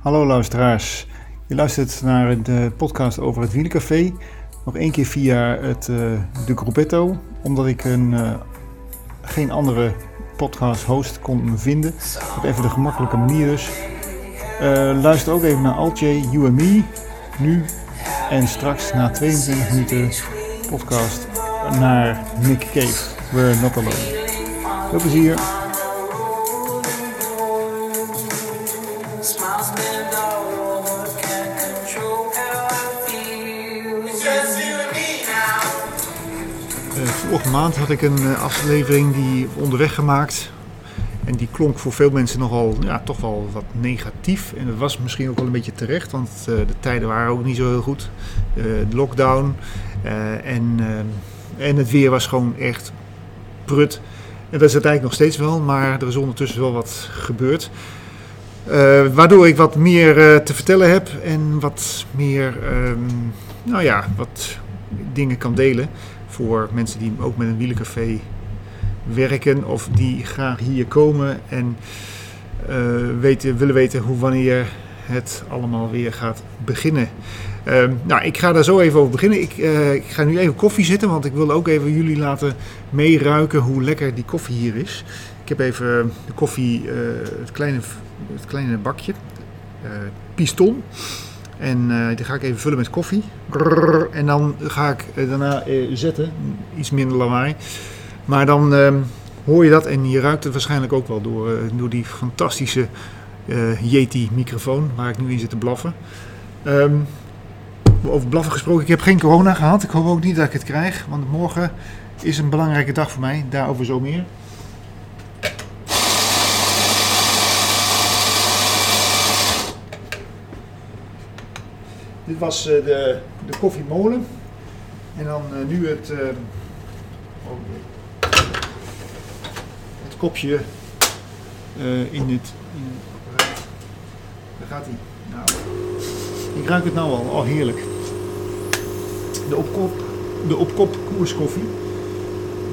Hallo luisteraars. Je luistert naar de podcast over het Wielencafé. Nog één keer via het, uh, de Gruppetto, omdat ik een, uh, geen andere podcast host kon vinden. Op even de gemakkelijke manier dus. Uh, luister ook even naar Altje, You and Me, nu en straks na 22 minuten podcast naar Nick Cave, We're Not Alone. Veel plezier. Vorige maand had ik een aflevering die onderweg gemaakt. En die klonk voor veel mensen nogal, ja, toch wel wat negatief. En dat was misschien ook wel een beetje terecht, want uh, de tijden waren ook niet zo heel goed. Uh, lockdown en, en het weer was gewoon echt prut. En dat is het eigenlijk nog steeds wel, maar er is ondertussen wel wat gebeurd. waardoor ik wat meer te vertellen heb en wat meer, um, nou ja, wat dingen kan delen voor mensen die ook met een wielencafé werken of die graag hier komen en uh, weten, willen weten hoe wanneer het allemaal weer gaat beginnen. Uh, nou, ik ga daar zo even over beginnen. Ik, uh, ik, ga nu even koffie zitten, want ik wil ook even jullie laten meeruiken hoe lekker die koffie hier is. Ik heb even de koffie, uh, het, kleine, het kleine bakje, piston. En die ga ik even vullen met koffie. En dan ga ik daarna zetten, iets minder lawaai. Maar dan uh, hoor je dat en je ruikt het waarschijnlijk ook wel door, door die fantastische Yeti-microfoon waar ik nu in zit te blaffen. Um, over blaffen gesproken, ik heb geen corona gehad. Ik hoop ook niet dat ik het krijg, want morgen is een belangrijke dag voor mij. Daarover zo meer. Dit was uh, de, de koffiemolen. En dan uh, nu het, oh, het kopje in het. In, daar gaat hij. Nou, ik ruik het nou al. Oh, heerlijk. De opkop, de opkop koerskoffie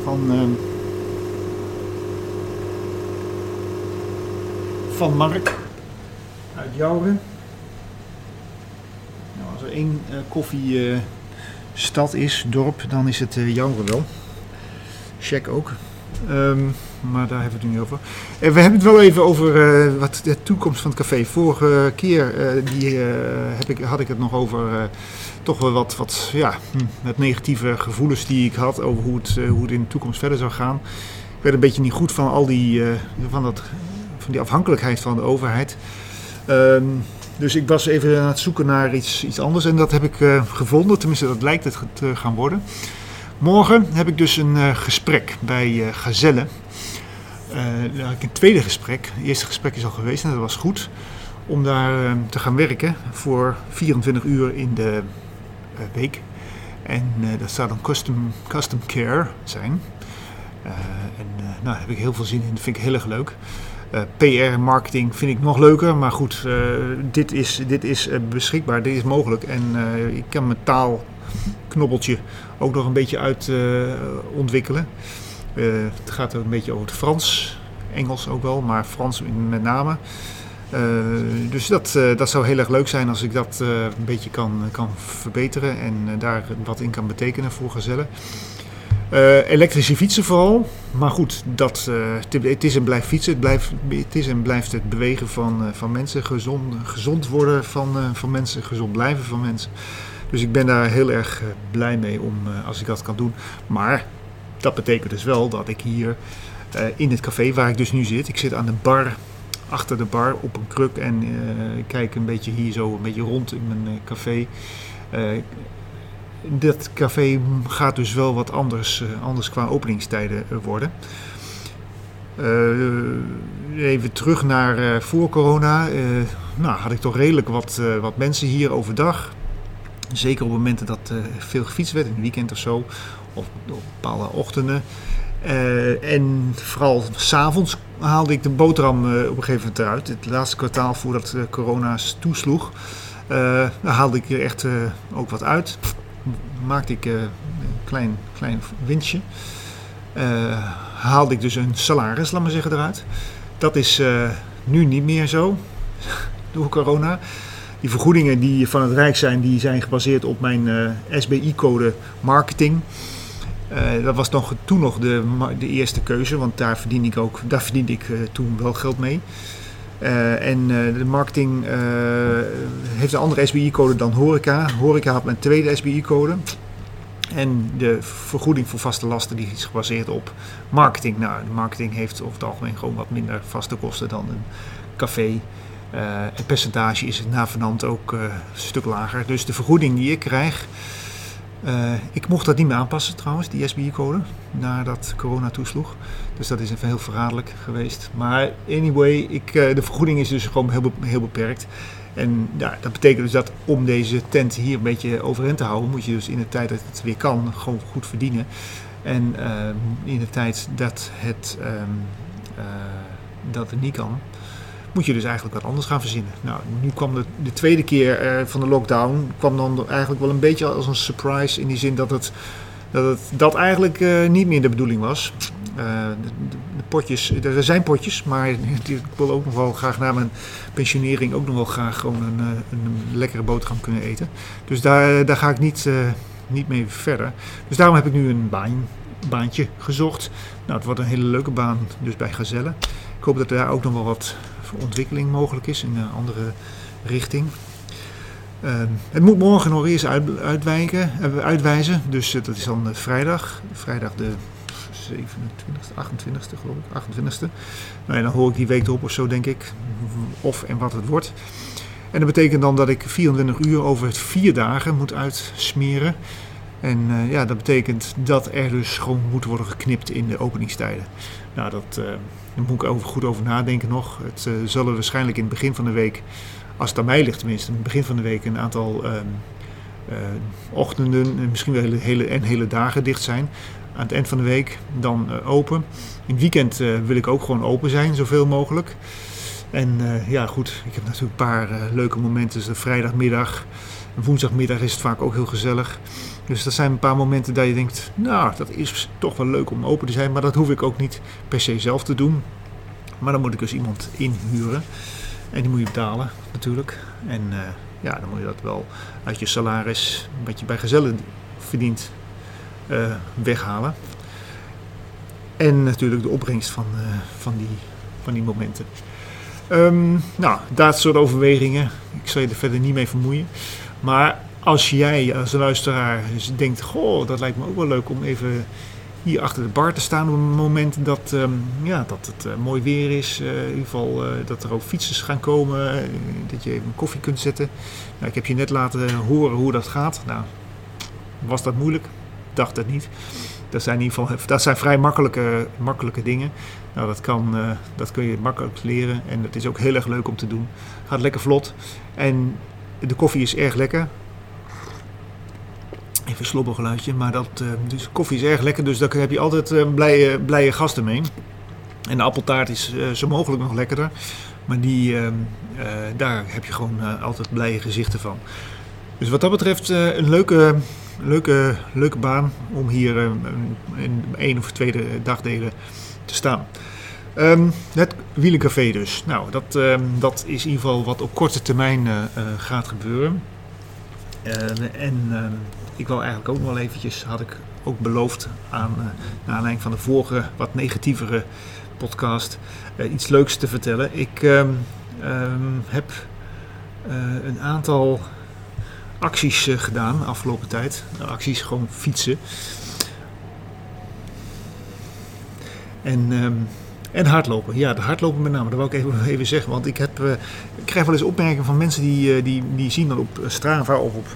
van. van Mark uit Jouren. Één uh, koffiestad is, dorp, dan is het uh, Jouren wel. Check ook. Um, maar daar hebben we het nu over. En we hebben het wel even over wat de toekomst van het café. Vorige keer die, heb ik, had ik het nog over toch wel wat, wat ja, met negatieve gevoelens die ik had over hoe het, hoe het in de toekomst verder zou gaan. Ik werd een beetje niet goed van al die, van dat, van die afhankelijkheid van de overheid. Um, dus ik was even aan het zoeken naar iets, iets anders en dat heb ik uh, gevonden. Tenminste, dat lijkt het te gaan worden. Morgen heb ik dus een uh, gesprek bij uh, Gazelle. Uh, een tweede gesprek. Het eerste gesprek is al geweest en dat was goed. Om daar te gaan werken voor 24 uur in de week. En dat zou dan custom, custom care zijn. en nou, daar heb ik heel veel zin in. Dat vind ik heel erg leuk. Uh, PR marketing vind ik nog leuker, maar goed, uh, dit is, dit is uh, beschikbaar, dit is mogelijk. En ik kan mijn taalknobbeltje ook nog een beetje uit ontwikkelen. het gaat een beetje over het Frans, Engels ook wel, maar Frans met name. dus dat, dat zou heel erg leuk zijn als ik dat een beetje kan, kan verbeteren en daar wat in kan betekenen voor gezellen. Uh, elektrische fietsen vooral. Maar goed, dat, uh, het is en blijft fietsen. Het, blijft, het is en blijft het bewegen van, uh, van mensen. Gezond, gezond worden van, van mensen. Gezond blijven van mensen. Dus ik ben daar heel erg blij mee om, als ik dat kan doen. Maar dat betekent dus wel dat ik hier in het café waar ik dus nu zit. Ik zit aan de bar, achter de bar op een kruk. En kijk een beetje hier zo een beetje rond in mijn café dat café gaat dus wel wat anders, uh, anders qua openingstijden worden. Uh, even terug naar voor corona. nou, had ik toch redelijk wat, wat mensen hier overdag. Zeker op momenten dat veel gefietst werd, in het weekend of zo. Of op bepaalde ochtenden. en vooral s'avonds haalde ik de boterham op een gegeven moment eruit. Het laatste kwartaal voordat corona toesloeg. haalde ik er echt ook wat uit maakte ik uh, een klein, klein winstje. Uh, haalde ik dus een salaris, laat maar zeggen, eruit. Dat is uh, nu niet meer zo. door corona. Die vergoedingen die van het Rijk zijn, die zijn gebaseerd op mijn SBI-code marketing. dat was nog, toen nog de, de eerste keuze, want daar verdien ik ook, daar verdiende ik toen wel geld mee. En de marketing heeft een andere SBI-code dan horeca. Horeca had mijn tweede SBI-code. En de vergoeding voor vaste lasten die is gebaseerd op marketing. Nou, de marketing heeft over het algemeen gewoon wat minder vaste kosten dan een café. Het percentage is na vanand ook een stuk lager. Dus de vergoeding die ik krijg, ik mocht dat niet meer aanpassen trouwens, die SBI-code, nadat corona toesloeg. Dus dat is even heel verraderlijk geweest. Maar anyway, ik, de vergoeding is dus gewoon heel, heel beperkt. En ja, dat betekent dus dat om deze tent hier een beetje overeind te houden, moet je dus in de tijd dat het weer kan, gewoon goed verdienen. En uh, in de tijd dat het, um, uh, dat het niet kan, moet je dus eigenlijk wat anders gaan verzinnen. Nou, nu kwam de, de tweede keer uh, van de lockdown, kwam dan eigenlijk wel een beetje als een surprise in die zin dat het dat het dat eigenlijk niet meer de bedoeling was. Uh, de, de, potjes, er zijn potjes, maar ik wil ook nog wel graag na mijn pensionering ook nog wel graag gewoon een, eh, een lekkere boterham kunnen eten. Dus daar, daar ga ik niet, niet mee verder. Dus daarom heb ik nu een baan, baantje gezocht. Nou, het wordt een hele leuke baan, dus bij Gazelle. Ik hoop dat er daar ook nog wel wat ontwikkeling mogelijk is in een andere richting. Uh, het moet morgen nog eerst uit, uitwijken, uitwijzen, dus dat is dan vrijdag. Vrijdag de 27e, 28e geloof ik, 28e. Nou ja, dan hoor ik die week erop of zo denk ik, of en wat het wordt. En dat betekent dan dat ik 24 uur over vier dagen moet uitsmeren. En uh, ja, dat betekent dat er dus gewoon moet worden geknipt in de openingstijden. Nou, dat, uh, daar moet ik over, goed over nadenken nog. Het uh, zullen waarschijnlijk in het begin van de week, als het aan mij ligt tenminste, in het begin van de week een aantal um, ochtenden en misschien wel hele, en hele dagen dicht zijn aan het eind van de week dan uh, open. In het weekend uh, wil ik ook gewoon open zijn, zoveel mogelijk. En uh, ja, goed, ik heb natuurlijk een paar leuke momenten. Dus de vrijdagmiddag, woensdagmiddag is het vaak ook heel gezellig. Dus dat zijn een paar momenten dat je denkt, nou, dat is toch wel leuk om open te zijn. Maar dat hoef ik ook niet per se zelf te doen. Maar dan moet ik dus iemand inhuren. En die moet je betalen natuurlijk. En ja, dan moet je dat wel uit je salaris, wat je bij gezellen verdient, uh, weghalen. En natuurlijk de opbrengst van, uh, van, die, van die momenten. Um, nou, dat soort overwegingen. Ik zal je er verder niet mee vermoeien. Maar als jij als luisteraar denkt: Goh, dat lijkt me ook wel leuk om even hier achter de bar te staan op een moment dat, um, ja, dat het uh, mooi weer is. In ieder geval dat er ook fietsers gaan komen. dat je even een koffie kunt zetten. Nou, ik heb je net laten horen hoe dat gaat. Nou, was dat moeilijk? Dacht het niet. Dat zijn in ieder geval dat zijn vrij makkelijke, makkelijke dingen. Nou, dat, kan, uh, dat kun je makkelijk leren en het is ook heel erg leuk om te doen. Gaat lekker vlot en de koffie is erg lekker. Even een slobbergeluidje, maar dat, uh, dus koffie is erg lekker, dus daar heb je altijd uh, blije, blije gasten mee. En de appeltaart is zo mogelijk nog lekkerder, maar die, daar heb je gewoon altijd blije gezichten van. Dus wat dat betreft een leuke leuke, leuke baan om hier uh, in één of tweede dagdelen te staan. Um, het wielencafé dus. Nou, dat, um, dat is in ieder geval wat op korte termijn uh, uh, gaat gebeuren. en ehm, ik wil eigenlijk ook nog wel eventjes, had ik ook beloofd aan, naar aanleiding van de vorige wat negatievere podcast, iets leuks te vertellen. Ik heb een aantal acties uh, gedaan afgelopen tijd. Nou, acties gewoon fietsen. En, um, en hardlopen. Ja, de hardlopen met name. Dat wil ik even, even zeggen. Want ik, heb, uh, ik krijg wel eens opmerkingen van mensen die, uh, die, die zien dan op Strava of op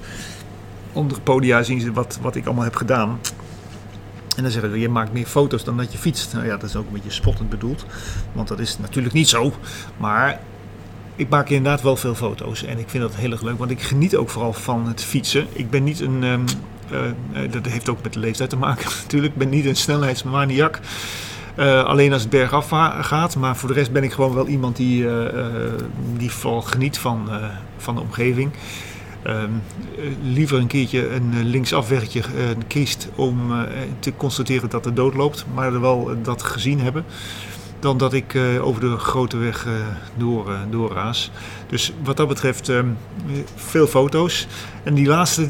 andere podia zien ze wat, wat ik allemaal heb gedaan. En dan zeggen ze, je maakt meer foto's dan dat je fietst. Nou ja, dat is ook een beetje spottend bedoeld. Want dat is natuurlijk niet zo. Maar ik maak inderdaad wel veel foto's en ik vind dat heel erg leuk, want ik geniet ook vooral van het fietsen. Ik ben niet een, um, uh, dat heeft ook met de leeftijd te maken natuurlijk, ik ben niet een snelheidsmaniak. Uh, alleen als het bergaf gaat, maar voor de rest ben ik gewoon wel iemand die, die vooral geniet van, van de omgeving. Um, liever een keertje een linksafwegje kiest om te constateren dat de dood loopt, maar er wel dat gezien hebben. Dan dat ik eh, over de grote weg uh, door, uh, doorraas. Dus wat dat betreft ehm, veel foto's. En die laatste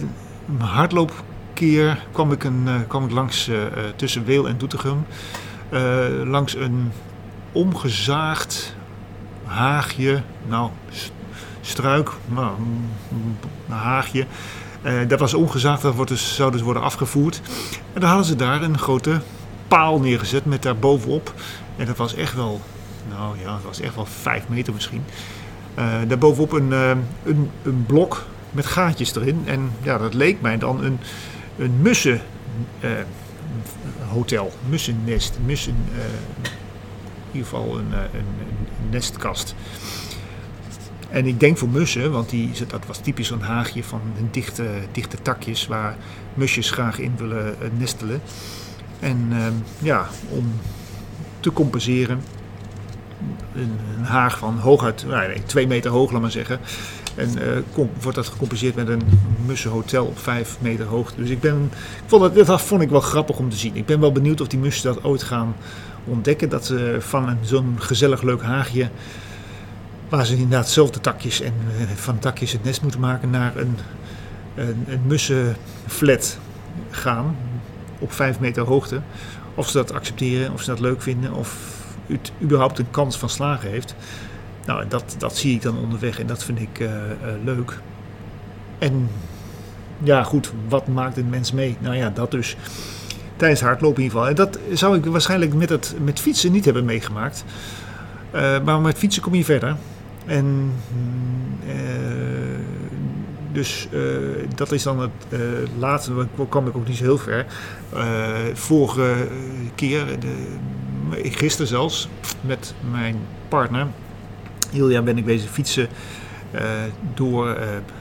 hardloopkeer kwam ik, een, kwam ik langs tussen Weel en Doetinchem. langs een omgezaagd haagje, nou struik, nou, een haagje. dat was omgezaagd, dat wordt dus, zou dus worden afgevoerd. En dan hadden ze daar een grote paal neergezet met daar bovenop en dat was echt wel, nou ja, dat was echt wel vijf meter misschien. Uh, daarbovenop een, uh, een, een blok met gaatjes erin. En ja, dat leek mij dan een, een mussen uh, hotel, mussennest, mussen, in ieder geval een, een, nestkast. En ik denk voor mussen, want die, dat was typisch een haagje van dichte, dichte takjes waar musjes graag in willen nestelen. En ja, om te compenseren. Een, een haag van hooguit nou twee meter hoog, laat maar zeggen. En uh, wordt dat gecompenseerd met een mussenhotel op vijf meter hoogte. Dus ik ben, ik vond dat, dat vond ik wel grappig om te zien. Ik ben wel benieuwd of die mussen dat ooit gaan ontdekken. Dat ze van zo'n gezellig leuk haagje, waar ze inderdaad zelf de takjes en uh, van takjes het nest moeten maken, naar een, een, een mussenflat gaan op vijf meter hoogte. Of ze dat accepteren, of ze dat leuk vinden, of het überhaupt een kans van slagen heeft. Nou, dat, dat zie ik dan onderweg en dat vind ik uh, uh, leuk. En ja, goed, wat maakt een mens mee? Nou ja, dat dus tijdens hardlopen in ieder geval. En dat zou ik waarschijnlijk met, het, met fietsen niet hebben meegemaakt. Uh, maar met fietsen kom je verder. En dus uh, dat is dan het uh, laatste, dan kwam ik ook niet zo heel ver. Uh, vorige keer, de, gisteren zelfs, met mijn partner, Ilja, ben ik bezig fietsen door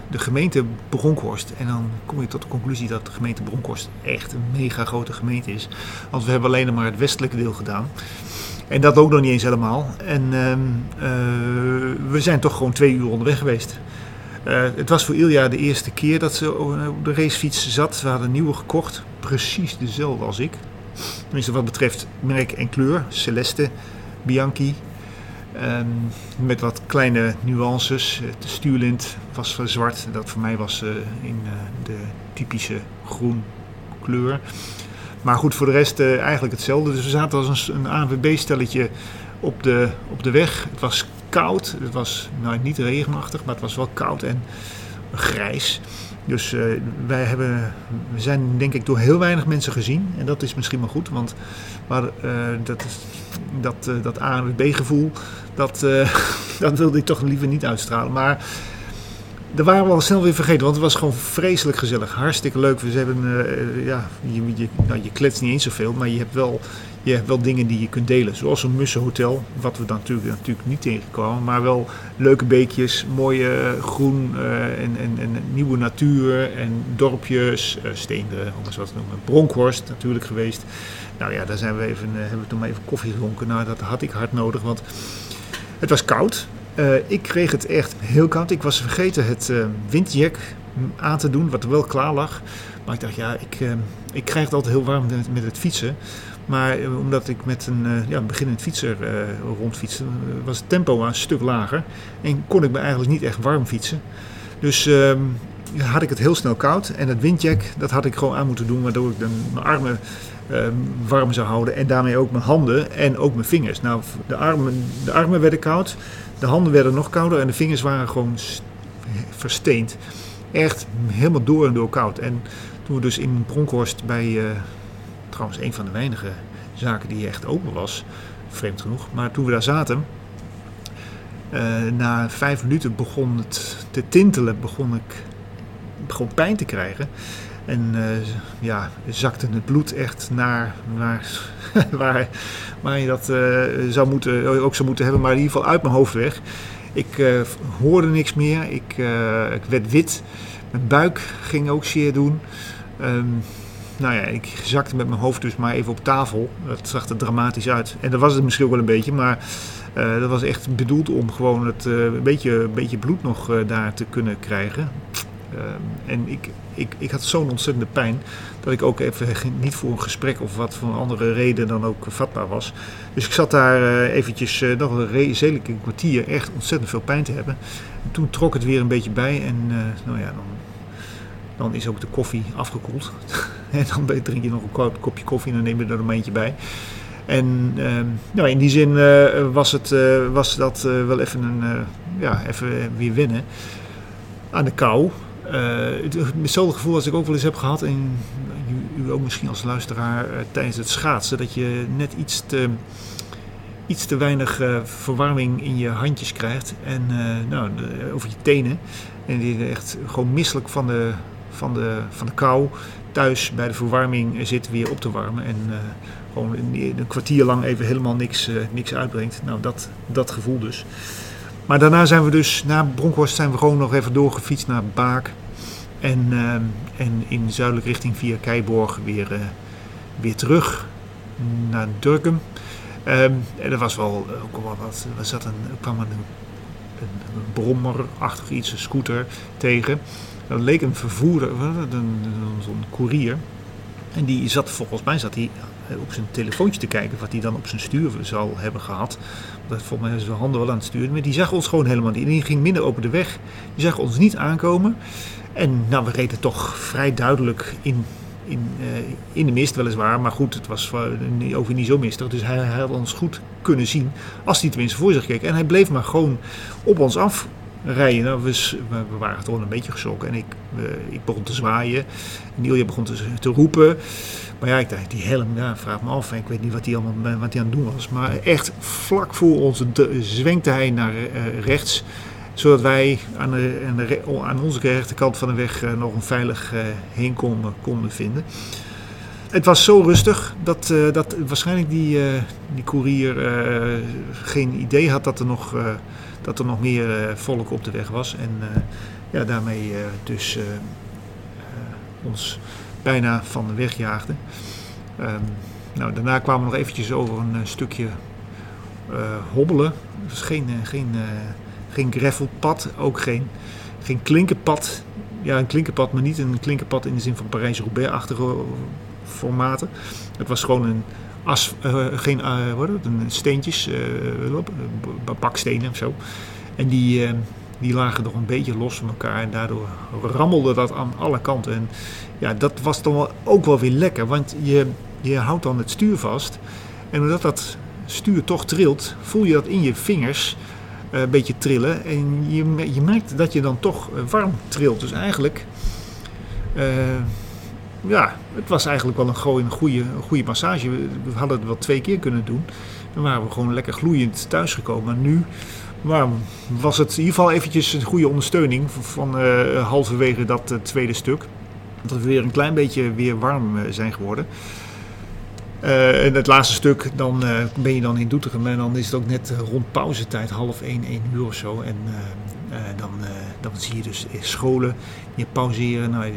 de gemeente Bronkhorst. En dan kom je tot de conclusie dat de gemeente Bronkhorst echt een mega grote gemeente is. Want we hebben alleen maar het westelijke deel gedaan. En dat ook nog niet eens helemaal. En ehm, we zijn toch gewoon twee uur onderweg geweest. Uh, het was voor Ilja de eerste keer dat ze op de racefiets zat. We hadden een nieuwe gekocht, precies dezelfde als ik. Tenminste wat betreft merk en kleur. Celeste Bianchi. Um, met wat kleine nuances. De stuurlint was zwart. Dat voor mij was uh, in uh, de typische groen kleur. Maar goed, voor de rest eigenlijk hetzelfde. Dus we zaten als een, een ANWB-stelletje op de, op de weg. Het was koud. Het was nou, niet regenachtig, maar het was wel koud en grijs. Dus uh, wij hebben, we zijn denk ik door heel weinig mensen gezien. En dat is misschien wel goed, want maar, uh, dat, dat, uh, dat A en B gevoel, dat, dat wilde ik toch liever niet uitstralen. Maar daar waren we al snel weer vergeten, want het was gewoon vreselijk gezellig. Hartstikke leuk. We hebben, ja, je, je, nou, je kletst niet eens zoveel, maar je hebt wel je hebt wel dingen die je kunt delen. Zoals een mussenhotel, wat we dan natuurlijk, natuurlijk niet tegenkwamen. Maar wel leuke beekjes, mooie eh, groen en, en, en, nieuwe natuur en dorpjes. Uh, Steenderen, wat noemen. Bronkhorst natuurlijk geweest. Nou ja, daar zijn we even, hebben we toen maar even koffie gedronken. Nou, dat had ik hard nodig, want het was koud. Ik kreeg het echt heel koud. Ik was vergeten het windjack aan te doen, wat er wel klaar lag. Maar ik dacht, ja, ik, ik krijg het altijd heel warm met, met het fietsen. Maar eh, omdat ik met een uh, ja, beginnend fietser uh, rondfietste, was het tempo een stuk lager. En kon ik me eigenlijk niet echt warm fietsen. Dus uh, had ik het heel snel koud. En het windjack, dat had ik gewoon aan moeten doen, waardoor ik dan mijn armen ehm, warm zou houden. En daarmee ook mijn handen en ook mijn vingers. Nou, de armen, de armen werden koud, de handen werden nog kouder en de vingers waren gewoon versteend. Echt helemaal door en door koud. En toen we dus in Bronkhorst bij trouwens een van de weinige zaken die echt open was, vreemd genoeg. Maar toen we daar zaten, uh, na vijf minuten begon het te tintelen, begon ik begon pijn te krijgen. En uh, ja, zakte het bloed echt naar, naar waar, waar je dat uh, zou moeten, ook zou moeten hebben, maar in ieder geval uit mijn hoofd weg. Ik hoorde niks meer, ik, ik werd wit, mijn buik ging ook zeer doen. Um, nou ja, ik zakte met mijn hoofd dus maar even op tafel. Dat zag er dramatisch uit. En dat was het misschien wel een beetje, maar dat was echt bedoeld om gewoon het een, beetje, een beetje bloed nog daar te kunnen krijgen. Ehm, en ik, ik, ik had zo'n ontzettende pijn dat ik ook even niet voor een gesprek of wat voor andere reden dan ook vatbaar was. Dus ik zat daar uh, eventjes uh, nog een redelijk kwartier echt ontzettend veel pijn te hebben. En toen trok het weer een beetje bij en uh, nou ja, dan, dan is ook de koffie afgekoeld. en dan drink je nog een kopje koffie en dan neem je er een eentje bij. En uh, nou, in die zin was, het, was dat wel even, een, ja, even weer winnen aan de kou. Hetzelfde gevoel als ik ook wel eens heb gehad, en u, u ook misschien als luisteraar, tijdens het schaatsen, dat je net iets te, iets te weinig verwarming in je handjes krijgt en nou, over je tenen. En die echt gewoon misselijk van de, van de, van de kou thuis bij de verwarming zit weer op te warmen. En gewoon een, een, kwartier lang even helemaal niks, niks uitbrengt. Nou, dat, dat gevoel dus. Maar daarna zijn we dus, na Bronkhorst zijn we gewoon nog even doorgefietst naar Baak. En, uh, en in zuidelijk richting via Keiborg weer, uh, weer terug naar Durkum. Um, en dat was wel ook wel wat. Er zat een, er kwam een, een, een brommerachtig iets, een scooter tegen. Dat leek een vervoerder, zo'n koerier. En die zat volgens mij zat hij op zijn telefoontje te kijken wat hij dan op zijn stuur zal hebben gehad. Dat volgens mij zijn handen wel aan het sturen. Maar die zag ons gewoon helemaal niet. Die ging minder open de weg. Die zag ons niet aankomen. En nou, we reden toch vrij duidelijk in, in, uh, in de mist weliswaar. Maar goed, het was over niet zo mistig. Dus hij, hij had ons goed kunnen zien. Als hij tenminste voor zich keek. En hij bleef maar gewoon op ons af rijden. Nou, we, we, waren gewoon een beetje geschrokken. En ik, ik begon te zwaaien. En Ilja begon te, te roepen. Maar ja, ik dacht, die helm, ja, vraag me af. Ik weet niet wat hij allemaal wat hij aan het doen was. Maar echt vlak voor ons zwenkte hij naar uh, rechts. Zodat wij aan, de, aan, de, aan onze rechterkant van de weg uh, nog een veilig heen konden, konden vinden. Het was zo rustig dat, dat waarschijnlijk die, die koerier geen idee had dat er nog, dat er nog meer volk op de weg was. En ja, daarmee dus ons bijna van de weg jaagde. Um, nou, daarna kwamen we nog eventjes over een stukje hobbelen. Dus geen, geen, geen gravelpad, ook geen, geen klinkerpad. Ja, een klinkerpad, maar niet een klinkerpad in de zin van Parijs-Roubaix-achtige formaten. Het was gewoon een as, geen wat het, een steentjes, bakstenen of zo. En die, die lagen nog een beetje los van elkaar en daardoor rammelde dat aan alle kanten. En ja, dat was dan ook wel weer lekker, want je, je houdt dan het stuur vast. En omdat dat stuur toch trilt, voel je dat in je vingers een beetje trillen. En je, je merkt dat je dan toch eh, warm trilt. Dus eigenlijk, ja, het was eigenlijk wel een, goeie, een, goede, een goede massage. We, hadden het wel twee keer kunnen doen. Dan waren we gewoon lekker gloeiend thuisgekomen. Maar nu was het in ieder geval eventjes een goede ondersteuning van uh, halverwege dat uh, tweede stuk. Dat we weer een klein beetje weer warm uh, zijn geworden. en het laatste stuk, dan ben je dan in Doetinchem en dan is het ook net rond pauzetijd, half één, één uur of zo. En dan, dan zie je dus scholen die pauzeren. Nou,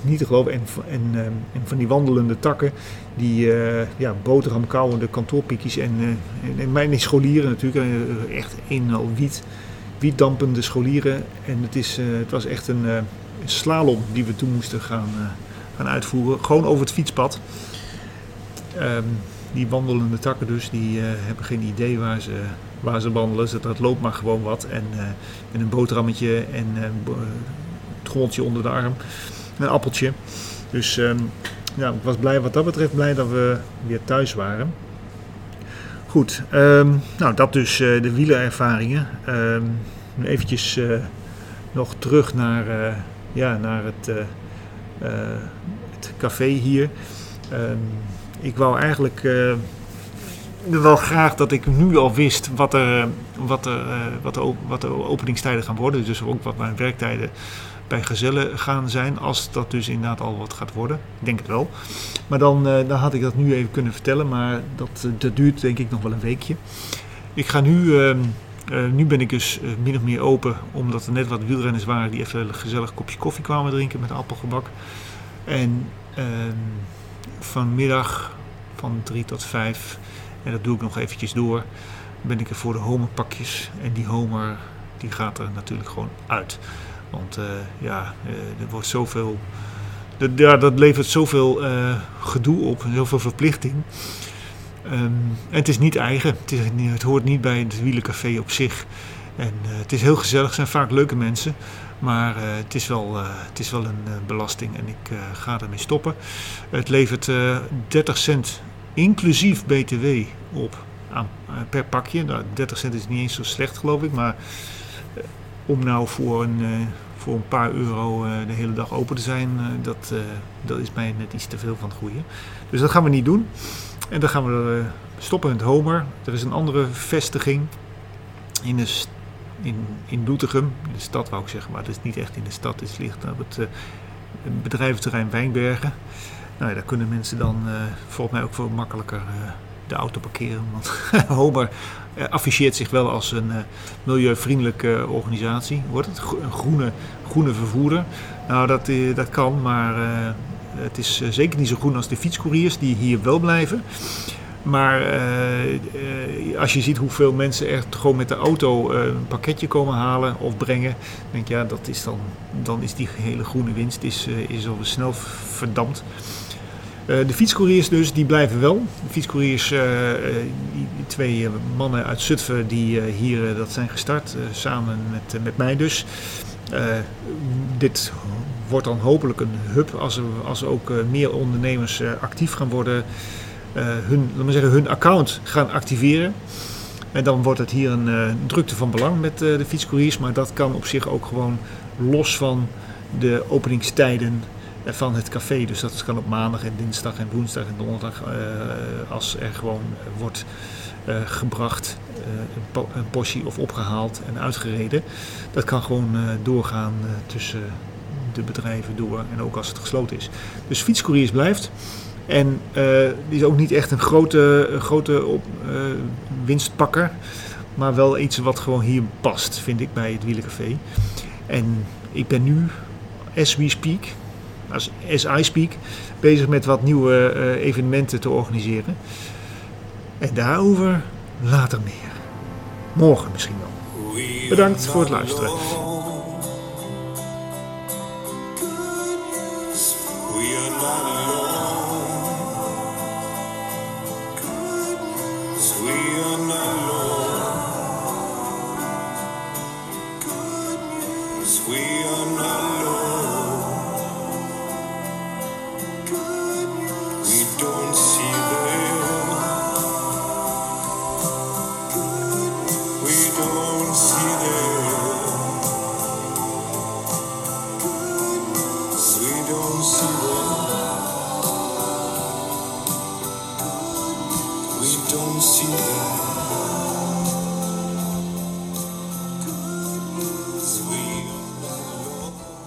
niet te geloven. En, en, en van die wandelende takken die uh, ja, kantoorpikjes en, uh, en, mijn scholieren natuurlijk, uh, echt een al wiet, wietdampende scholieren. En het, is, het was echt een, slalom die we toen moesten gaan, gaan uitvoeren, gewoon over het fietspad. Um, die wandelende takken dus, die hebben geen idee waar ze, waar ze wandelen. Dat, dat loopt maar gewoon wat. En, en een boterhammetje en een trommeltje onder de arm, een appeltje. Dus um, ik was blij wat dat betreft, blij dat we weer thuis waren. Goed, um, nou dat dus uh, de wielerervaringen. Nu eventjes uh, nog terug naar, uh, ja, naar het, het café hier. Ik wou eigenlijk wel graag dat ik nu al wist wat, er, wat, er, wat, wat de openingstijden gaan worden. Dus ook wat mijn werktijden bij gezellen gaan zijn. Als dat dus inderdaad al wat gaat worden. Ik denk het wel. Maar dan, uh, dan had ik dat nu even kunnen vertellen. Maar dat, uh, dat duurt denk ik nog wel een weekje. Ik ga nu, uh, nu ben ik dus min of meer open. Omdat er net wat wielrenners waren die even een gezellig kopje koffie kwamen drinken met appelgebak. En ehm, vanmiddag van 3 tot 5, en dat doe ik nog eventjes door, ben ik er voor de homerpakjes. En die homer die gaat er natuurlijk gewoon uit. Want ja, er wordt zoveel. Dat, levert zoveel gedoe op en zoveel verplichting. Ehm, en het is niet eigen. Het, is, het hoort niet bij het wielencafé op zich. En het is heel gezellig, zijn vaak leuke mensen. Maar het, is wel, het is wel een belasting en ik ga ermee stoppen. Het levert 30 cent inclusief BTW op aan, per pakje. Nou, 30 cent is niet eens zo slecht geloof ik. Maar om nou voor een, voor een paar euro de hele dag open te zijn, dat, dat is mij net iets te veel van het goede. Dus dat gaan we niet doen. En dan gaan we stoppen in het Homer. Er is een andere vestiging in de in, in Doetinchem, de stad wou ik zeggen, maar het is niet echt in de stad. Het ligt op het bedrijventerrein Wijnbergen. Nou ja, daar kunnen mensen dan volgens mij ook veel makkelijker de auto parkeren. Want Homer afficheert zich wel als een milieuvriendelijke organisatie. Wordt het een groene, groene vervoerder? Nou, dat, dat kan, maar het is zeker niet zo groen als de fietscouriers die hier wel blijven. Maar als je ziet hoeveel mensen echt gewoon met de auto een pakketje komen halen of brengen, denk je, ja, dat is dan, dan is die hele groene winst is, is al snel verdampt. De fietscouriers dus, die blijven wel. De fietscouriers, die, die, twee mannen uit Zutphen die hier dat zijn gestart, samen met, met mij dus. dit wordt dan hopelijk een hub als als ook meer ondernemers actief gaan worden. Eh, hun, laten we zeggen, hun account gaan activeren. En dan wordt het hier een drukte van belang met de fietscouriers. Maar dat kan op zich ook gewoon los van de openingstijden van het café. Dus dat kan op maandag en dinsdag en woensdag en donderdag. als er gewoon wordt gebracht, een, po een, portie of opgehaald en uitgereden. Dat kan gewoon doorgaan tussen de bedrijven door. En ook als het gesloten is. Dus fietscouriers blijft. En die is ook niet echt een grote, grote op, winstpakker. Maar wel iets wat gewoon hier past, vind ik, bij het Wielencafé. En ik ben nu, as we speak, as I speak, bezig met wat nieuwe uh, evenementen te organiseren. En daarover later meer. Morgen misschien wel. Bedankt voor het luisteren.